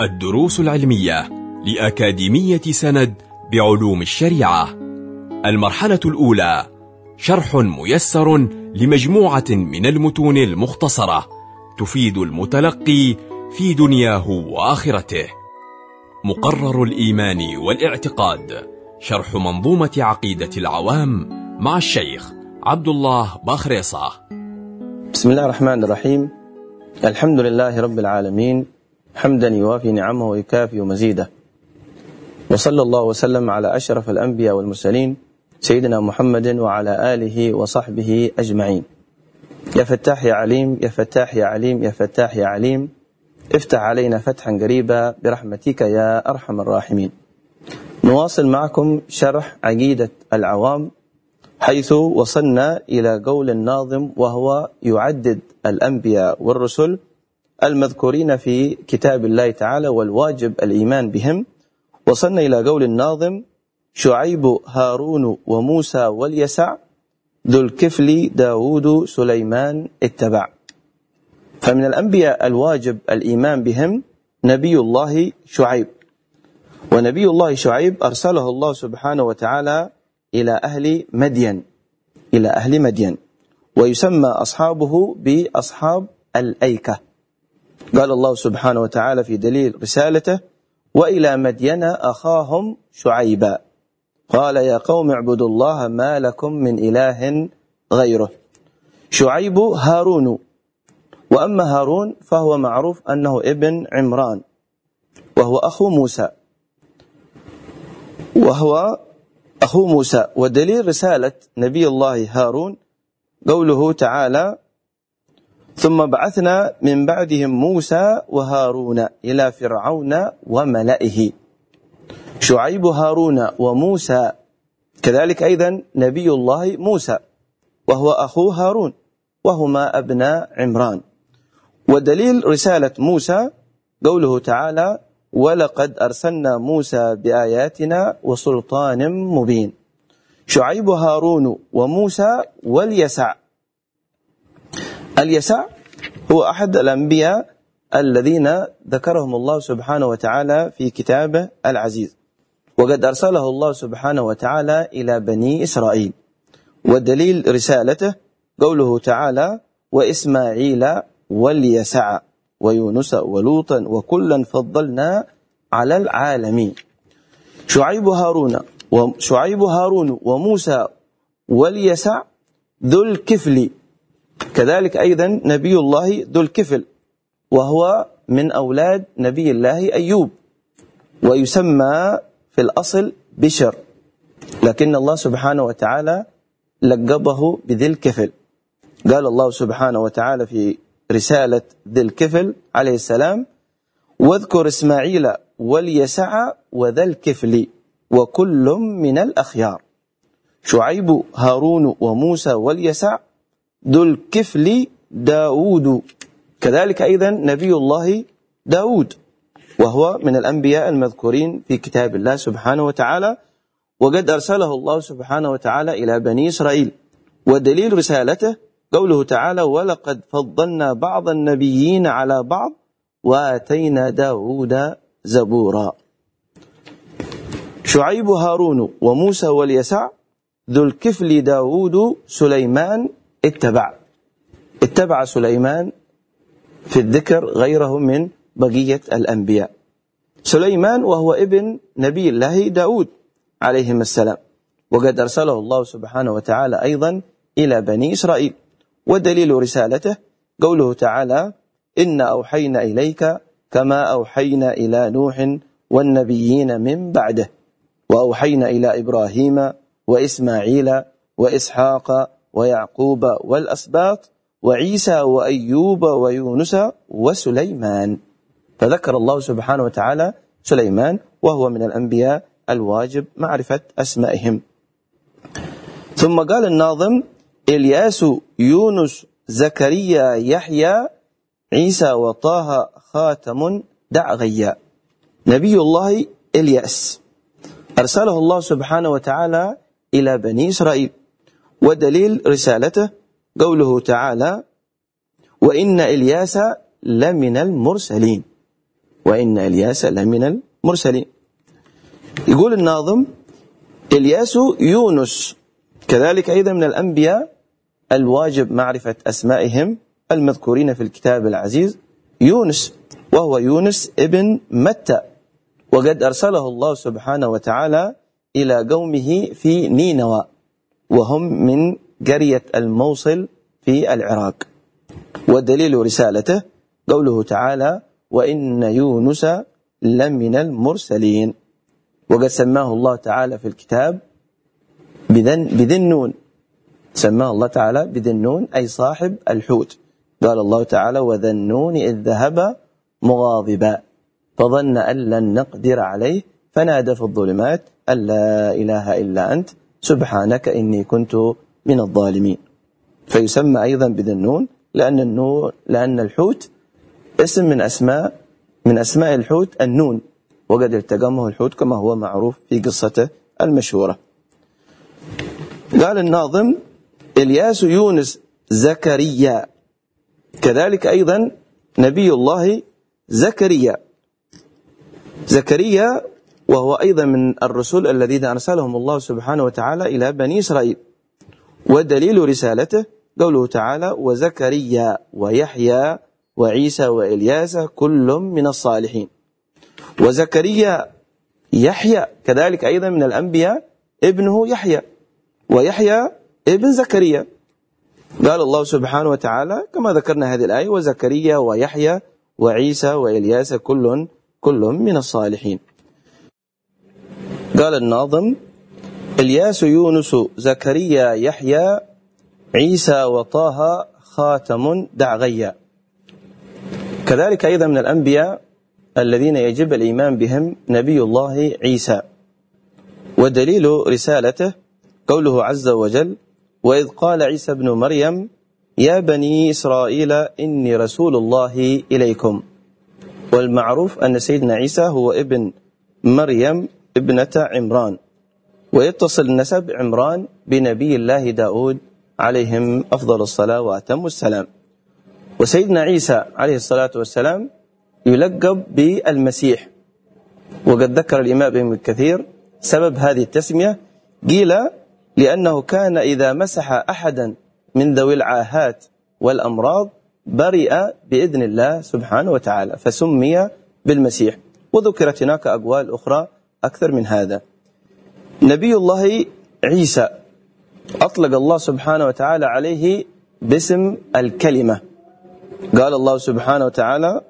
الدروس العلمية لأكاديمية سند بعلوم الشريعة. المرحلة الأولى شرح ميسر لمجموعة من المتون المختصرة تفيد المتلقي في دنياه وآخرته. مقرر الإيمان والاعتقاد شرح منظومة عقيدة العوام مع الشيخ عبد الله باخريصة. بسم الله الرحمن الرحيم. الحمد لله رب العالمين. حمدا يوافي نعمه ويكافي مزيده. وصلى الله وسلم على أشرف الأنبياء والمرسلين سيدنا محمد وعلى آله وصحبه أجمعين. يا فتاح يا عليم يا فتاح يا عليم يا فتاح يا عليم افتح علينا فتحا قريبا برحمتك يا أرحم الراحمين. نواصل معكم شرح عقيدة العوام حيث وصلنا إلى قول الناظم وهو يعدد الأنبياء والرسل المذكورين في كتاب الله تعالى والواجب الإيمان بهم. وصلنا إلى قول الناظم شعيب هارون وموسى واليسع ذو الكفل داود سليمان اتبع فمن الأنبياء الواجب الإيمان بهم نبي الله شعيب. ونبي الله شعيب أرسله الله سبحانه وتعالى إلى أهل مدين إلى أهل مدين ويسمى أصحابه بأصحاب الأيكة. قال الله سبحانه وتعالى في دليل رسالته وإلى مدين أخاهم شعيبا. قال يا قوم اعبدوا الله ما لكم من إله غيره. شعيب هارون. وأما هارون فهو معروف أنه ابن عمران وهو أخو موسى. وهو أخو موسى. ودليل رسالة نبي الله هارون قوله تعالى ثم بعثنا من بعدهم موسى وهارون إلى فرعون وملئه. شعيب هارون وموسى كذلك أيضا نبي الله موسى وهو أخو هارون وهما أبناء عمران. ودليل رسالة موسى قوله تعالى ولقد أرسلنا موسى بآياتنا وسلطان مبين شعيب هارون وموسى واليسع. اليسع هو أحد الأنبياء الذين ذكرهم الله سبحانه وتعالى في كتابه العزيز. وقد أرسله الله سبحانه وتعالى إلى بني إسرائيل. ودليل رسالته قوله تعالى وإسماعيل واليسع ويونس ولوطا وكلا فضلنا على العالمين شعيب هارون وشعيب هارون وموسى واليسع ذو الكفل كذلك أيضا نبي الله ذو الكفل وهو من أولاد نبي الله أيوب ويسمى في الأصل بشر لكن الله سبحانه وتعالى لقبه بذي الكفل. قال الله سبحانه وتعالى في رسالة ذي الكفل عليه السلام واذكر إسماعيل واليسع وذا الكفل وكل من الأخيار. شعيب هارون وموسى واليسع ذو الكفل داود. كذلك أيضا نبي الله داود وهو من الأنبياء المذكورين في كتاب الله سبحانه وتعالى. وقد أرسله الله سبحانه وتعالى إلى بني إسرائيل. ودليل رسالته قوله تعالى ولقد فضلنا بعض النبيين على بعض وآتينا داود زبورا. شعيب هارون وموسى واليسع ذو الكفل داود سليمان اتبع. اتبع سليمان في الذكر غيره من بقية الأنبياء. سليمان وهو ابن نبي الله داود عليهم السلام. وقد أرسله الله سبحانه وتعالى أيضا إلى بني إسرائيل. ودليل رسالته قوله تعالى إن أوحينا إليك كما أوحينا إلى نوح والنبيين من بعده. وأوحينا إلى إبراهيم وإسماعيل وإسحاق ويعقوب والأسباط وعيسى وأيوب ويونس وسليمان. فذكر الله سبحانه وتعالى سليمان وهو من الأنبياء الواجب معرفة أسمائهم. ثم قال الناظم إلياس يونس زكريا يحيى عيسى وطه خاتم دع غيا نبي الله إلياس. أرسله الله سبحانه وتعالى إلى بني إسرائيل. ودليل رسالته قوله تعالى وإن إلياس لمن المرسلين. وإن إلياس لمن المرسلين. يقول الناظم إلياس يونس كذلك أيضا من الأنبياء الواجب معرفة أسمائهم المذكورين في الكتاب العزيز يونس وهو يونس ابن متى وقد أرسله الله سبحانه وتعالى إلى قومه في نينوى. وهم من قرية الموصل في العراق. ودليل رسالته قوله تعالى وإن يونس لمن المرسلين وقد سماه الله تعالى في الكتاب بذن, بذنون سماه الله تعالى بذنون أي صاحب الحوت. قال الله تعالى وذنون إذ ذهب مغاضبا فظن أن لن نقدر عليه فنادى في الظلمات أن لا إله إلا أنت سبحانك إني كنت من الظالمين. فيسمى أيضا بذنون لأن النون لأن الحوت اسم من أسماء من أسماء الحوت النون. وقد التقمه الحوت كما هو معروف في قصته المشهورة. قال الناظم إلياس يونس زكريا. كذلك أيضا نبي الله زكريا. زكريا وهو أيضا من الرسل الذين أرسلهم الله سبحانه وتعالى إلى بني إسرائيل. ودليل رسالته قوله تعالى وزكريا ويحيى وعيسى وإلياس كل من الصالحين وزكريا يحيى كذلك أيضا من الأنبياء ابنه يحيى. ويحيى ابن زكريا. قال الله سبحانه وتعالى كما ذكرنا هذه الآية وزكريا ويحيى وعيسى وإلياس كل كل من الصالحين قال الناظم الياس يونس زكريا يحيى عيسى وطه خاتم دعغيا. كذلك أيضا من الأنبياء الذين يجب الإيمان بهم نبي الله عيسى. ودليل رسالته قوله عز وجل وإذ قال عيسى ابن مريم يا بني إسرائيل إني رسول الله إليكم. والمعروف أن سيدنا عيسى هو ابن مريم ابنة عمران ويتصل النسب عمران بنبي الله داود عليهم أفضل الصلاة وأتم السلام. وسيدنا عيسى عليه الصلاة والسلام يلقب بالمسيح. وقد ذكر الإمام ابن كثير سبب هذه التسمية. قيل لأنه كان إذا مسح أحدا من ذوي العاهات والأمراض برئ بإذن الله سبحانه وتعالى فسمي بالمسيح. وذكرت هناك أقوال أخرى أكثر من هذا. نبي الله عيسى أطلق الله سبحانه وتعالى عليه باسم الكلمة. قال الله سبحانه وتعالى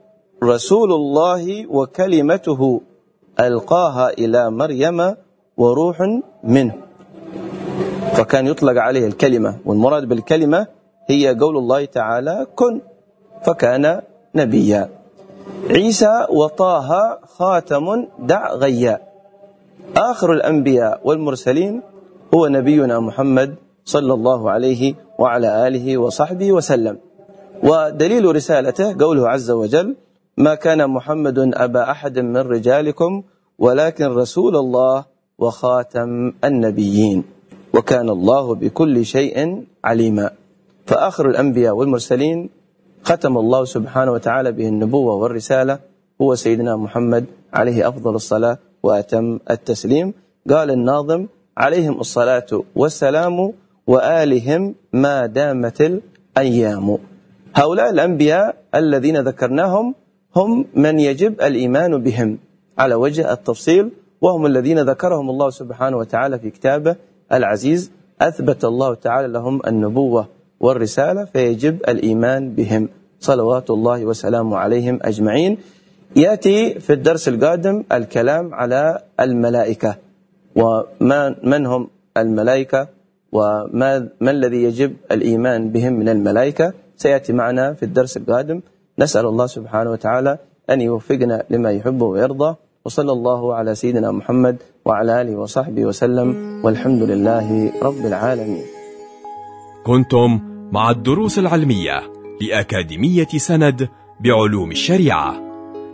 رسول الله وكلمته ألقاها إلى مريم وروح منه. فكان يطلق عليه الكلمة والمراد بالكلمة هي قول الله تعالى كن. فكان نبيا. عيسى وطه خاتم دع غيا. آخر الأنبياء والمرسلين هو نبينا محمد صلى الله عليه وعلى آله وصحبه وسلم. ودليل رسالته قوله عز وجل ما كان محمد أبا أحد من رجالكم ولكن رسول الله وخاتم النبيين. وكان الله بكل شيء عليما. فآخر الأنبياء والمرسلين ختم الله سبحانه وتعالى به النبوة والرسالة هو سيدنا محمد عليه أفضل الصلاة وأتم التسليم. قال الناظم عليهم الصلاة والسلام وآلهم ما دامت الأيام. هؤلاء الأنبياء الذين ذكرناهم هم من يجب الإيمان بهم على وجه التفصيل وهم الذين ذكرهم الله سبحانه وتعالى في كتابه العزيز. أثبت الله تعالى لهم النبوة والرسالة فيجب الإيمان بهم. صلوات الله وسلامه عليهم أجمعين. يأتي في الدرس القادم الكلام على الملائكة ومن هم الملائكة وما ما الذي يجب الإيمان بهم من الملائكة؟ سيأتي معنا في الدرس القادم. نسأل الله سبحانه وتعالى أن يوفقنا لما يحب ويرضى وصلى الله على سيدنا محمد وعلى آله وصحبه وسلم والحمد لله رب العالمين. كنتم مع الدروس العلمية لأكاديمية سند بعلوم الشريعة.